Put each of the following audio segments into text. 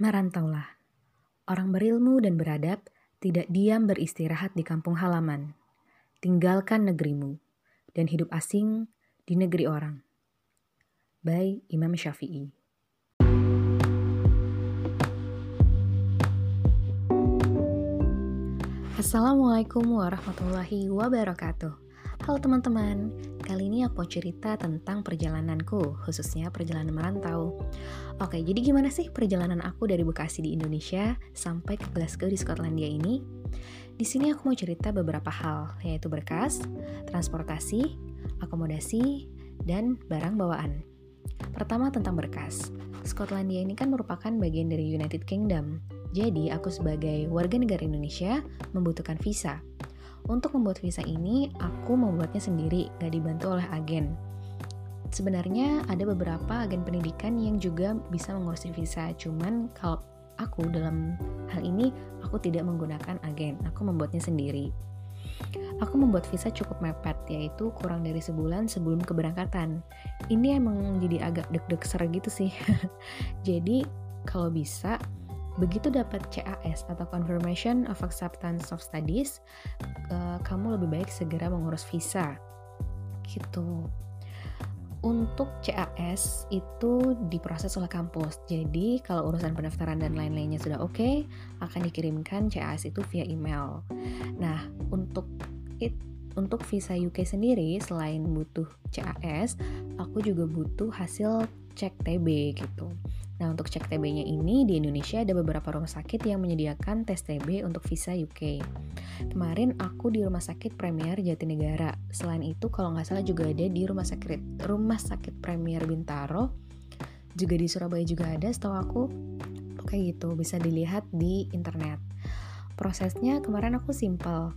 Merantaulah. Orang berilmu dan beradab tidak diam beristirahat di kampung halaman. Tinggalkan negerimu dan hidup asing di negeri orang. By Imam Syafi'i. Assalamualaikum warahmatullahi wabarakatuh. Halo teman-teman, kali ini aku cerita tentang perjalananku, khususnya perjalanan merantau. Oke, jadi gimana sih perjalanan aku dari Bekasi di Indonesia sampai ke Glasgow di Skotlandia ini? Di sini aku mau cerita beberapa hal, yaitu berkas, transportasi, akomodasi, dan barang bawaan. Pertama tentang berkas. Skotlandia ini kan merupakan bagian dari United Kingdom. Jadi, aku sebagai warga negara Indonesia membutuhkan visa. Untuk membuat visa ini, aku membuatnya sendiri, gak dibantu oleh agen. Sebenarnya ada beberapa agen pendidikan yang juga bisa mengurusi visa, cuman kalau aku dalam hal ini, aku tidak menggunakan agen, aku membuatnya sendiri. Aku membuat visa cukup mepet, yaitu kurang dari sebulan sebelum keberangkatan. Ini emang jadi agak deg-deg ser gitu sih. jadi kalau bisa, begitu dapat CAS atau Confirmation of Acceptance of Studies, uh, kamu lebih baik segera mengurus visa. Gitu. Untuk CAS itu diproses oleh kampus. Jadi kalau urusan pendaftaran dan lain-lainnya sudah oke, okay, akan dikirimkan CAS itu via email. Nah, untuk it, untuk visa UK sendiri selain butuh CAS, aku juga butuh hasil cek TB gitu. Nah, untuk cek TB-nya ini di Indonesia ada beberapa rumah sakit yang menyediakan tes TB untuk visa UK. Kemarin aku di Rumah Sakit Premier Jatinegara. Selain itu, kalau nggak salah juga ada di Rumah Sakit Rumah Sakit Premier Bintaro. Juga di Surabaya juga ada, setahu aku. Kayak gitu, bisa dilihat di internet. Prosesnya kemarin aku simple.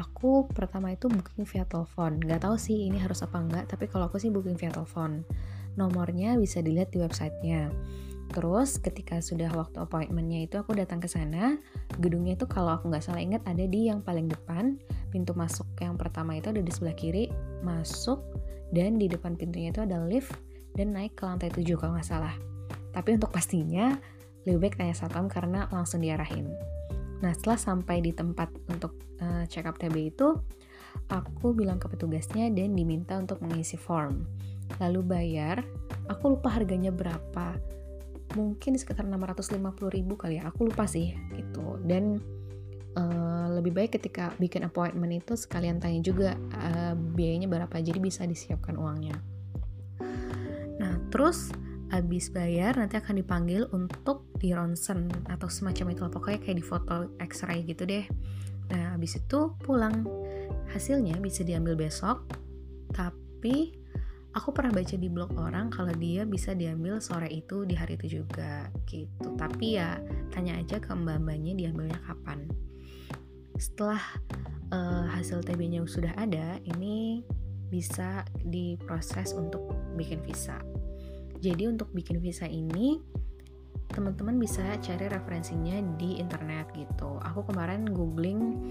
Aku pertama itu booking via telepon. Nggak tahu sih ini harus apa enggak, tapi kalau aku sih booking via telepon nomornya bisa dilihat di websitenya. Terus ketika sudah waktu appointmentnya itu aku datang ke sana, gedungnya itu kalau aku nggak salah ingat ada di yang paling depan, pintu masuk yang pertama itu ada di sebelah kiri, masuk dan di depan pintunya itu ada lift dan naik ke lantai 7 kalau nggak salah. Tapi untuk pastinya lebih baik tanya satpam karena langsung diarahin. Nah setelah sampai di tempat untuk uh, check up TB itu, aku bilang ke petugasnya dan diminta untuk mengisi form. Lalu bayar aku lupa harganya berapa. Mungkin sekitar 650 ribu kali ya aku lupa sih gitu. Dan uh, lebih baik ketika bikin appointment itu sekalian tanya juga uh, biayanya berapa jadi bisa disiapkan uangnya. Nah terus habis bayar nanti akan dipanggil untuk di ronsen atau semacam itu pokoknya kayak di foto x-ray gitu deh. Nah habis itu pulang. Hasilnya bisa diambil besok tapi aku pernah baca di blog orang kalau dia bisa diambil sore itu di hari itu juga gitu. Tapi ya tanya aja ke mbak-mbaknya diambilnya kapan. Setelah uh, hasil TB-nya sudah ada ini bisa diproses untuk bikin visa jadi untuk bikin visa ini teman-teman bisa cari referensinya di internet gitu. Aku kemarin googling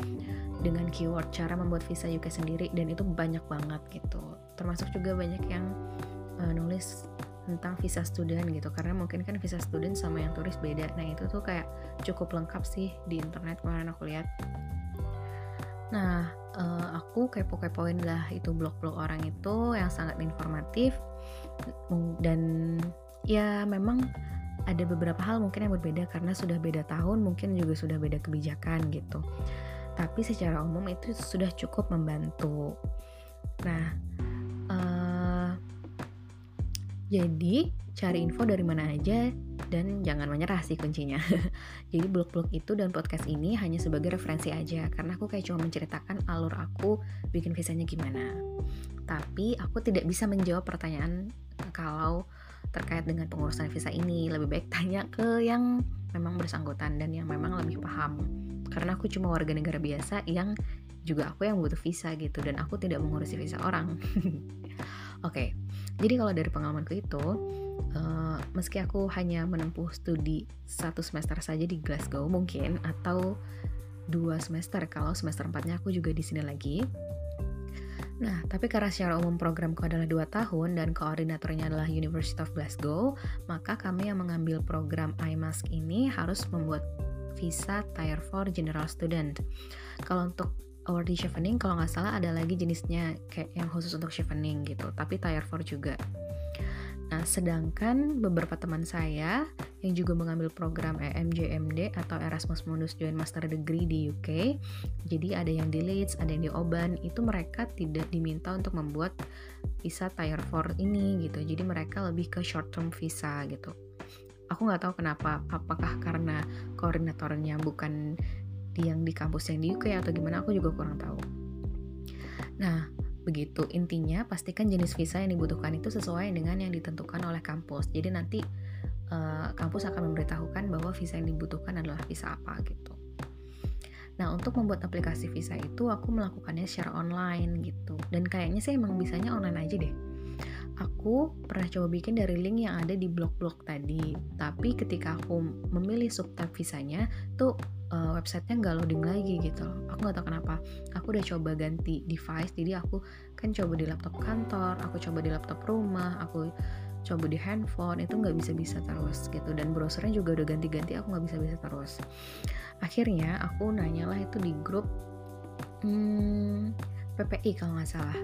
dengan keyword cara membuat visa UK sendiri dan itu banyak banget gitu. Termasuk juga banyak yang uh, nulis tentang visa student gitu. Karena mungkin kan visa student sama yang turis beda. Nah itu tuh kayak cukup lengkap sih di internet kemarin aku lihat. Nah uh, aku kepo-kepoin lah itu blog-blog orang itu yang sangat informatif dan ya memang ada beberapa hal mungkin yang berbeda karena sudah beda tahun mungkin juga sudah beda kebijakan gitu tapi secara umum itu sudah cukup membantu nah jadi cari info dari mana aja dan jangan menyerah sih kuncinya. Jadi blog-blog itu dan podcast ini hanya sebagai referensi aja karena aku kayak cuma menceritakan alur aku bikin visanya gimana. Tapi aku tidak bisa menjawab pertanyaan kalau terkait dengan pengurusan visa ini. Lebih baik tanya ke yang memang bersangkutan dan yang memang lebih paham. Karena aku cuma warga negara biasa yang juga aku yang butuh visa gitu dan aku tidak mengurusi visa orang. Oke, okay, jadi kalau dari pengalamanku itu, uh, meski aku hanya menempuh studi satu semester saja di Glasgow mungkin atau dua semester kalau semester empatnya aku juga di sini lagi. Nah, tapi karena secara umum programku adalah 2 tahun dan koordinatornya adalah University of Glasgow, maka kami yang mengambil program iMask ini harus membuat visa Tier 4 General Student. Kalau untuk awardee chevening, kalau nggak salah ada lagi jenisnya kayak yang khusus untuk chevening gitu, tapi Tier 4 juga. Nah, sedangkan beberapa teman saya yang juga mengambil program EMJMD atau Erasmus Mundus Joint Master Degree di UK, jadi ada yang di Leeds, ada yang di Oban, itu mereka tidak diminta untuk membuat visa Tier 4 ini gitu. Jadi mereka lebih ke short term visa gitu. Aku nggak tahu kenapa, apakah karena koordinatornya bukan yang di kampus yang di UK atau gimana, aku juga kurang tahu. Nah, Begitu, intinya pastikan jenis visa yang dibutuhkan itu sesuai dengan yang ditentukan oleh kampus. Jadi nanti uh, kampus akan memberitahukan bahwa visa yang dibutuhkan adalah visa apa gitu. Nah, untuk membuat aplikasi visa itu aku melakukannya secara online gitu. Dan kayaknya sih emang bisanya online aja deh. Aku pernah coba bikin dari link yang ada di blog-blog tadi. Tapi ketika aku memilih subtab visanya, tuh uh, websitenya nggak loading lagi gitu. Aku nggak tahu kenapa. Aku udah coba ganti device jadi aku kan coba di laptop kantor aku coba di laptop rumah aku coba di handphone itu nggak bisa bisa terus gitu. Dan browsernya juga udah ganti-ganti aku nggak bisa bisa terus. Akhirnya aku nanya lah itu di grup hmm, PPI kalau nggak salah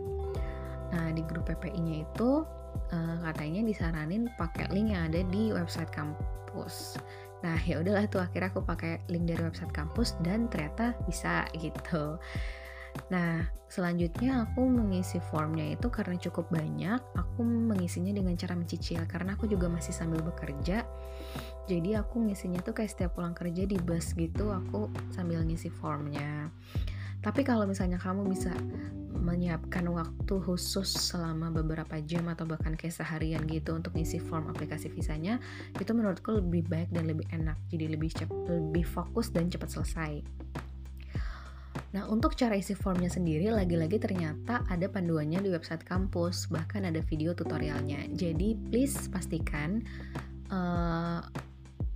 nah di grup PPI-nya itu uh, katanya disaranin pakai link yang ada di website kampus Nah ya udahlah tuh akhirnya aku pakai link dari website kampus dan ternyata bisa gitu. Nah, selanjutnya aku mengisi formnya itu karena cukup banyak, aku mengisinya dengan cara mencicil karena aku juga masih sambil bekerja. Jadi aku ngisinya tuh kayak setiap pulang kerja di bus gitu, aku sambil ngisi formnya. Tapi kalau misalnya kamu bisa menyiapkan waktu khusus selama beberapa jam atau bahkan kayak seharian gitu untuk ngisi form aplikasi visanya, itu menurutku lebih baik dan lebih enak. Jadi lebih cepat, lebih fokus dan cepat selesai. Nah, untuk cara isi formnya sendiri, lagi-lagi ternyata ada panduannya di website kampus, bahkan ada video tutorialnya. Jadi, please pastikan uh,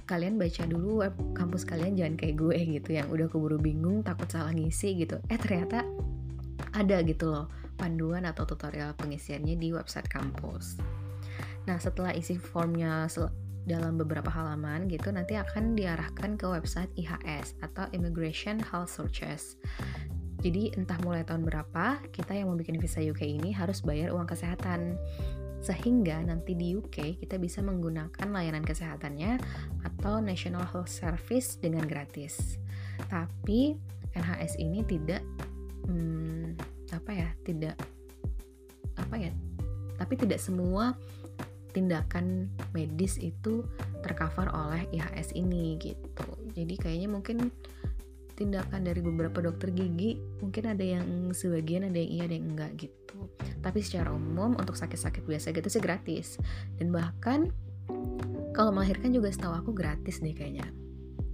kalian baca dulu web kampus kalian jangan kayak gue gitu yang udah keburu bingung takut salah ngisi gitu. Eh ternyata ada gitu loh panduan atau tutorial pengisiannya di website kampus. Nah setelah isi formnya dalam beberapa halaman gitu nanti akan diarahkan ke website IHS atau Immigration Health Searches. Jadi entah mulai tahun berapa kita yang mau bikin visa UK ini harus bayar uang kesehatan sehingga nanti di UK kita bisa menggunakan layanan kesehatannya atau National Health Service dengan gratis. Tapi NHS ini tidak hmm, apa ya, tidak apa ya, tapi tidak semua tindakan medis itu tercover oleh IHS ini gitu. Jadi kayaknya mungkin tindakan dari beberapa dokter gigi mungkin ada yang sebagian ada yang iya ada yang enggak gitu. Tapi secara umum untuk sakit-sakit biasa gitu sih gratis. Dan bahkan kalau melahirkan juga setahu aku gratis deh kayaknya.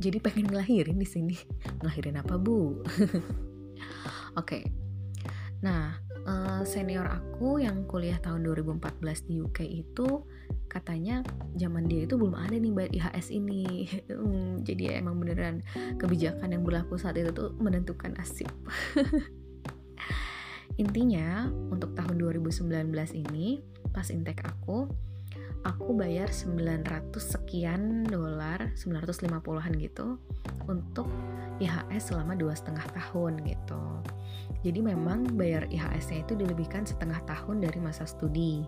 Jadi pengen ngelahirin di sini. Ngelahirin apa bu? Oke. Okay. nah eh, senior aku yang kuliah tahun 2014 di UK itu katanya zaman dia itu belum ada nih bayar IHS ini. Hmm, jadi emang beneran kebijakan yang berlaku saat itu tuh menentukan nasib. Intinya untuk tahun 2019 ini pas intake aku aku bayar 900 sekian dolar 950-an gitu untuk IHS selama dua setengah tahun gitu. Jadi memang bayar IHS-nya itu dilebihkan setengah tahun dari masa studi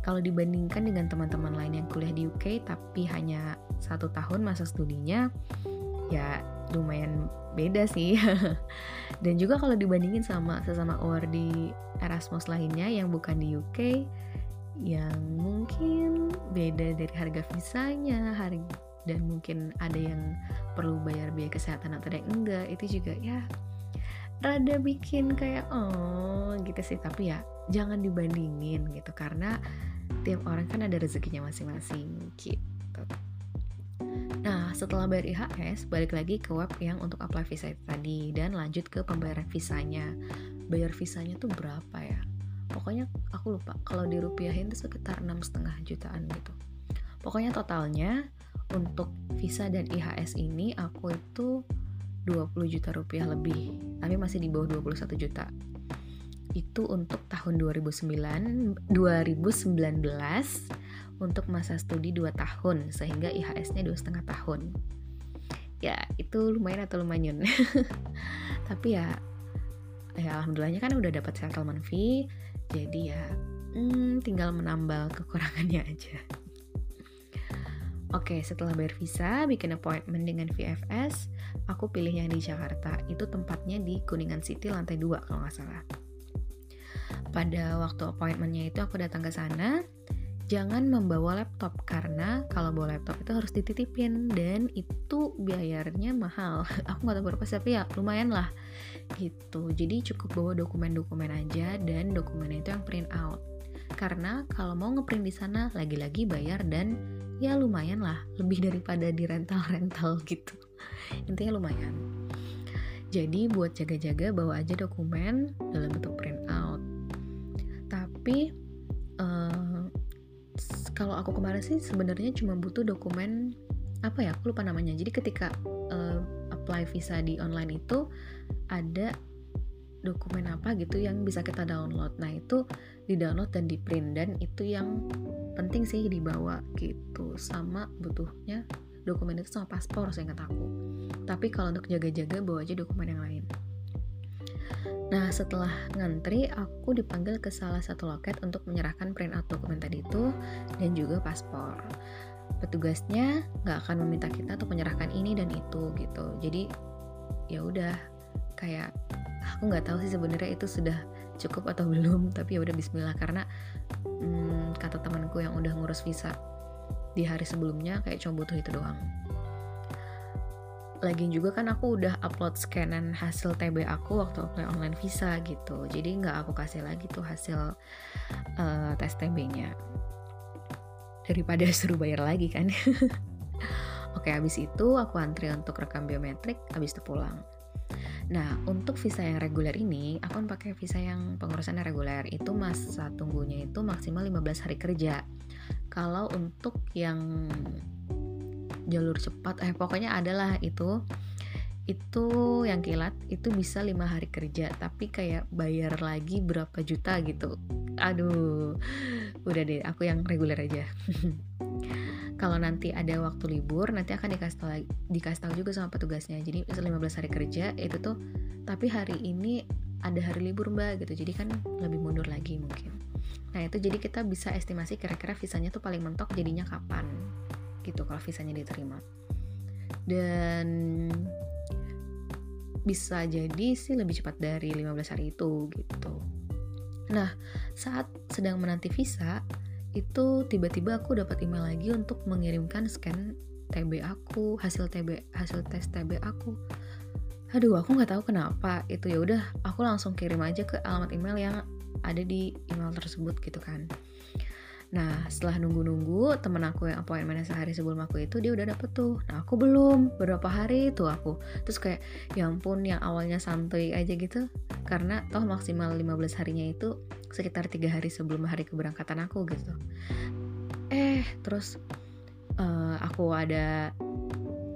kalau dibandingkan dengan teman-teman lain yang kuliah di UK tapi hanya satu tahun masa studinya ya lumayan beda sih. Dan juga kalau dibandingin sama sesama di Erasmus lainnya yang bukan di UK yang mungkin beda dari harga visanya harga dan mungkin ada yang perlu bayar biaya kesehatan atau yang enggak itu juga ya rada bikin kayak oh gitu sih tapi ya jangan dibandingin gitu karena tiap orang kan ada rezekinya masing-masing gitu Nah, setelah bayar IHS, balik lagi ke web yang untuk apply visa tadi dan lanjut ke pembayaran visanya. Bayar visanya tuh berapa ya? Pokoknya aku lupa. Kalau dirupiahin itu sekitar enam setengah jutaan gitu. Pokoknya totalnya untuk visa dan IHS ini aku itu 20 juta rupiah lebih. Tapi masih di bawah 21 juta. Itu untuk tahun 2009 2019 untuk masa studi 2 tahun sehingga IHS-nya dua setengah tahun. Ya itu lumayan atau lumayan? Tapi ya ya alhamdulillahnya kan udah dapat settlement fee jadi ya hmm, tinggal menambal kekurangannya aja Oke, setelah bayar visa, bikin appointment dengan VFS, aku pilih yang di Jakarta. Itu tempatnya di Kuningan City lantai 2 kalau nggak salah. Pada waktu appointmentnya itu aku datang ke sana, jangan membawa laptop karena kalau bawa laptop itu harus dititipin dan itu biayanya mahal. aku nggak tahu berapa tapi ya lumayan lah gitu. Jadi cukup bawa dokumen-dokumen aja dan dokumennya itu yang print out. Karena kalau mau ngeprint di sana lagi-lagi bayar dan ya lumayan lah. Lebih daripada di rental-rental gitu. Intinya lumayan. Jadi buat jaga-jaga bawa aja dokumen dalam bentuk print out tapi uh, kalau aku kemarin sih sebenarnya cuma butuh dokumen apa ya aku lupa namanya. Jadi ketika uh, apply visa di online itu ada dokumen apa gitu yang bisa kita download. Nah, itu di download dan di print. Dan itu yang penting sih dibawa gitu. Sama butuhnya dokumen itu sama paspor saya ingat aku. Tapi kalau untuk jaga-jaga bawa aja dokumen yang lain. Nah, setelah ngantri, aku dipanggil ke salah satu loket untuk menyerahkan print out dokumen tadi itu dan juga paspor. Petugasnya nggak akan meminta kita untuk menyerahkan ini dan itu gitu. Jadi ya udah kayak aku nggak tahu sih sebenarnya itu sudah cukup atau belum tapi ya udah Bismillah. Karena hmm, kata temanku yang udah ngurus visa di hari sebelumnya kayak cuma butuh itu doang. Lagi juga kan aku udah upload scanan hasil TB aku waktu apply online visa gitu. Jadi nggak aku kasih lagi tuh hasil uh, tes TB-nya daripada suruh bayar lagi kan. Oke habis itu aku antri untuk rekam biometrik habis itu pulang Nah, untuk visa yang reguler ini, aku kan pakai visa yang pengurusannya reguler. Itu masa tunggunya itu maksimal 15 hari kerja. Kalau untuk yang jalur cepat, eh pokoknya adalah itu itu yang kilat itu bisa lima hari kerja tapi kayak bayar lagi berapa juta gitu aduh udah deh aku yang reguler aja kalau nanti ada waktu libur nanti akan dikasih tahu dikasih tahu juga sama petugasnya. Jadi 15 hari kerja itu tuh tapi hari ini ada hari libur mbak gitu. Jadi kan lebih mundur lagi mungkin. Nah itu jadi kita bisa estimasi kira-kira visanya tuh paling mentok jadinya kapan gitu kalau visanya diterima. Dan bisa jadi sih lebih cepat dari 15 hari itu gitu. Nah saat sedang menanti visa itu tiba-tiba aku dapat email lagi untuk mengirimkan scan TB aku, hasil TB, hasil tes TB aku. Aduh, aku nggak tahu kenapa itu ya udah, aku langsung kirim aja ke alamat email yang ada di email tersebut gitu kan. Nah, setelah nunggu-nunggu, temen aku yang appointmentnya sehari sebelum aku itu, dia udah dapet tuh. Nah, aku belum. Berapa hari tuh aku. Terus kayak, ya ampun, yang awalnya santuy aja gitu. Karena toh maksimal 15 harinya itu sekitar tiga hari sebelum hari keberangkatan aku gitu. Eh, terus uh, aku ada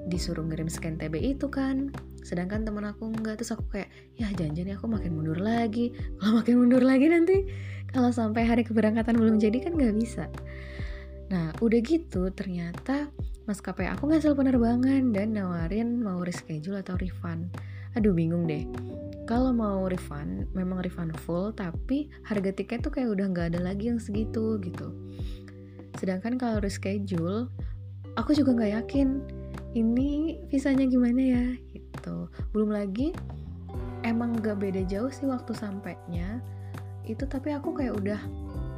disuruh ngirim scan TB itu kan sedangkan temen aku enggak terus aku kayak ya janjian aku makin mundur lagi. Kalau makin mundur lagi nanti kalau sampai hari keberangkatan belum jadi kan nggak bisa. Nah udah gitu ternyata maskapai aku ngasih penerbangan dan nawarin mau reschedule atau refund. Aduh bingung deh. Kalau mau refund memang refund full tapi harga tiket tuh kayak udah nggak ada lagi yang segitu gitu. Sedangkan kalau reschedule aku juga nggak yakin ini visanya gimana ya gitu. Belum lagi emang gak beda jauh sih waktu sampainya. Itu tapi aku kayak udah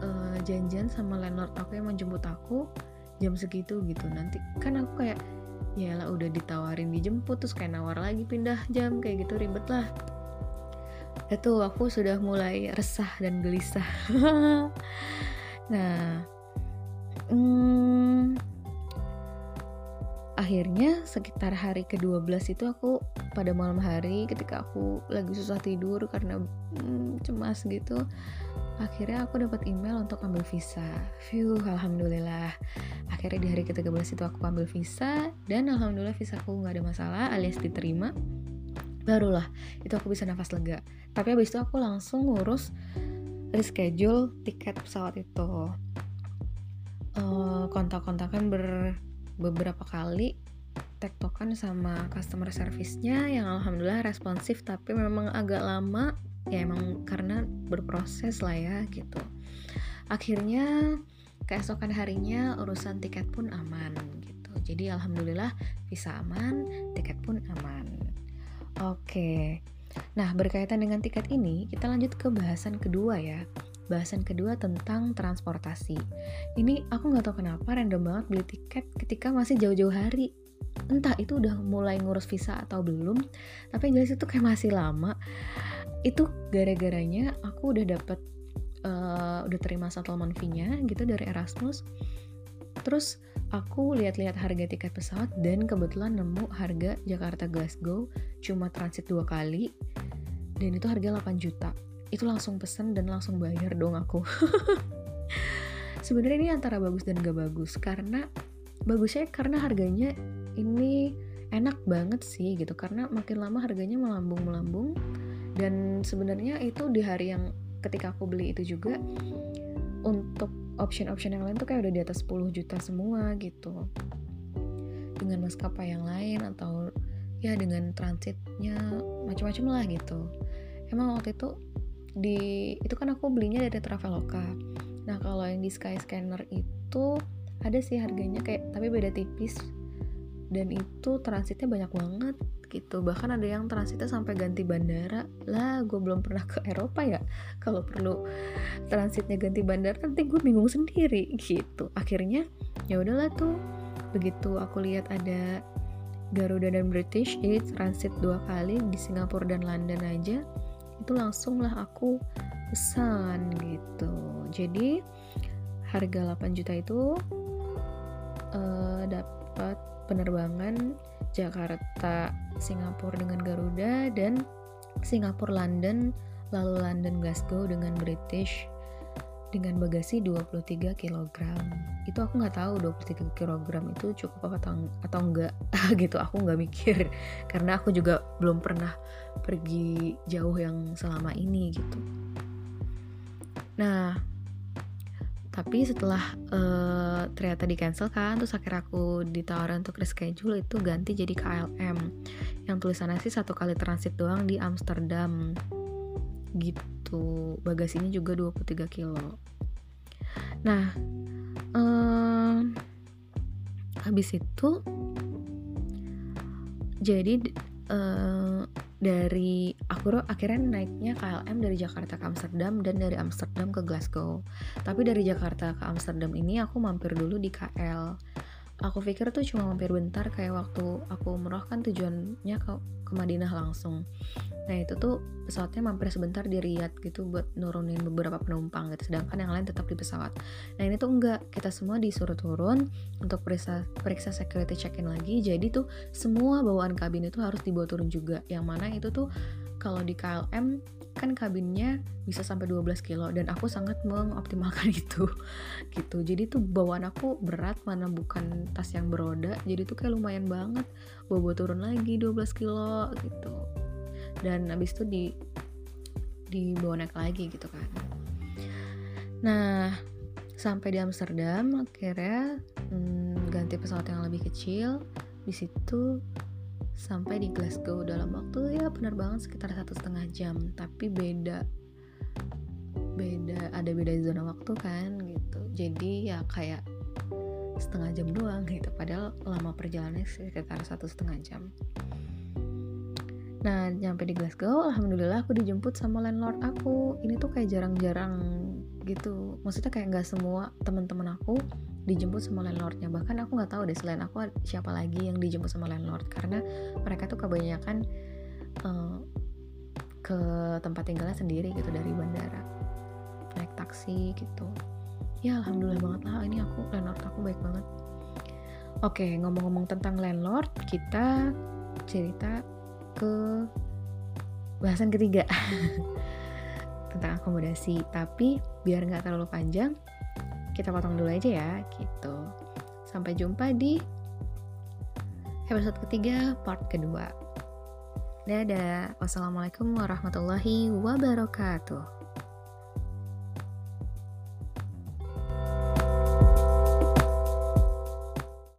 uh, janjian sama landlord aku yang menjemput aku jam segitu gitu. Nanti kan aku kayak ya lah udah ditawarin dijemput terus kayak nawar lagi pindah jam kayak gitu ribet lah. Itu aku sudah mulai resah dan gelisah. Nah hmm, akhirnya sekitar hari ke-12 itu aku pada malam hari ketika aku lagi susah tidur karena hmm, cemas gitu akhirnya aku dapat email untuk ambil visa. View alhamdulillah. Akhirnya di hari ke-13 itu aku ambil visa dan alhamdulillah visa aku nggak ada masalah alias diterima. Barulah itu aku bisa nafas lega. Tapi habis itu aku langsung ngurus reschedule tiket pesawat itu. Uh, kontak-kontakan ber beberapa kali tektokan sama customer service-nya yang alhamdulillah responsif tapi memang agak lama. Ya emang karena berproses lah ya gitu. Akhirnya keesokan harinya urusan tiket pun aman gitu. Jadi alhamdulillah visa aman tiket pun aman. Oke. Nah berkaitan dengan tiket ini kita lanjut ke bahasan kedua ya bahasan kedua tentang transportasi. Ini aku nggak tahu kenapa random banget beli tiket ketika masih jauh-jauh hari. Entah itu udah mulai ngurus visa atau belum tapi yang jelas itu kayak masih lama. Itu gara-garanya aku udah dapet uh, udah terima settlement fee-nya gitu dari Erasmus. Terus aku lihat-lihat harga tiket pesawat dan kebetulan nemu harga Jakarta Glasgow cuma transit dua kali dan itu harga 8 juta itu langsung pesen dan langsung bayar dong aku. Sebenarnya ini antara bagus dan gak bagus karena bagusnya karena harganya ini enak banget sih gitu. Karena makin lama harganya melambung-melambung dan sebenarnya itu di hari yang ketika aku beli itu juga untuk option-option yang lain tuh kayak udah di atas 10 juta semua gitu. Dengan maskapai yang lain atau ya dengan transitnya macam-macam lah gitu. Emang waktu itu di itu kan aku belinya dari Traveloka. Nah kalau yang di Skyscanner itu ada sih harganya kayak tapi beda tipis. Dan itu transitnya banyak banget gitu. Bahkan ada yang transitnya sampai ganti bandara. Lah gue belum pernah ke Eropa ya. Kalau perlu transitnya ganti bandara nanti gue bingung sendiri gitu. Akhirnya ya udahlah tuh. Begitu aku lihat ada Garuda dan British jadi transit dua kali di Singapura dan London aja itu langsung lah aku pesan gitu. Jadi harga 8 juta itu uh, dapat penerbangan Jakarta Singapura dengan Garuda dan Singapura London lalu London Glasgow dengan British dengan bagasi 23 kg itu aku nggak tahu 23 kg itu cukup apa atau, atau enggak gitu. Aku nggak mikir. Karena aku juga belum pernah pergi jauh yang selama ini gitu. Nah tapi setelah uh, ternyata di cancel kan terus akhirnya aku ditawarin untuk reschedule itu ganti jadi KLM yang tulisannya sih satu kali transit doang di Amsterdam gitu bagasinya juga 23 kilo nah um, habis itu jadi uh, dari aku akhirnya naiknya KLM dari Jakarta ke Amsterdam dan dari Amsterdam ke Glasgow. Tapi dari Jakarta ke Amsterdam ini aku mampir dulu di KL. Aku pikir tuh cuma mampir bentar kayak waktu aku umroh kan tujuannya ke ke Madinah langsung. Nah itu tuh pesawatnya mampir sebentar di Riyadh gitu buat nurunin beberapa penumpang gitu. Sedangkan yang lain tetap di pesawat. Nah ini tuh enggak, kita semua disuruh turun untuk periksa periksa security check-in lagi. Jadi tuh semua bawaan kabin itu harus dibawa turun juga. Yang mana itu tuh kalau di KLM kan kabinnya bisa sampai 12 kilo dan aku sangat mengoptimalkan itu gitu. Jadi tuh bawaan aku berat mana bukan tas yang beroda jadi tuh kayak lumayan banget. Bawa, turun lagi 12 kilo gitu. Dan abis itu di dibawa naik lagi gitu kan. Nah sampai di Amsterdam akhirnya hmm, ganti pesawat yang lebih kecil. Di situ sampai di Glasgow dalam waktu ya benar banget sekitar satu setengah jam. Tapi beda. Beda ada beda zona waktu kan gitu. Jadi ya kayak setengah jam doang gitu. Padahal lama perjalanannya sekitar satu setengah jam. Nah, nyampe di Glasgow, alhamdulillah aku dijemput sama landlord aku. Ini tuh kayak jarang-jarang gitu. Maksudnya kayak nggak semua teman-teman aku dijemput sama landlordnya. Bahkan aku nggak tahu deh selain aku siapa lagi yang dijemput sama landlord karena mereka tuh kebanyakan uh, ke tempat tinggalnya sendiri gitu dari bandara naik taksi gitu. Ya alhamdulillah banget lah ini aku landlord aku baik banget. Oke ngomong-ngomong tentang landlord kita cerita ke bahasan ketiga tentang akomodasi tapi biar nggak terlalu panjang kita potong dulu aja ya gitu sampai jumpa di episode ketiga part kedua Dadah. Wassalamualaikum warahmatullahi wabarakatuh.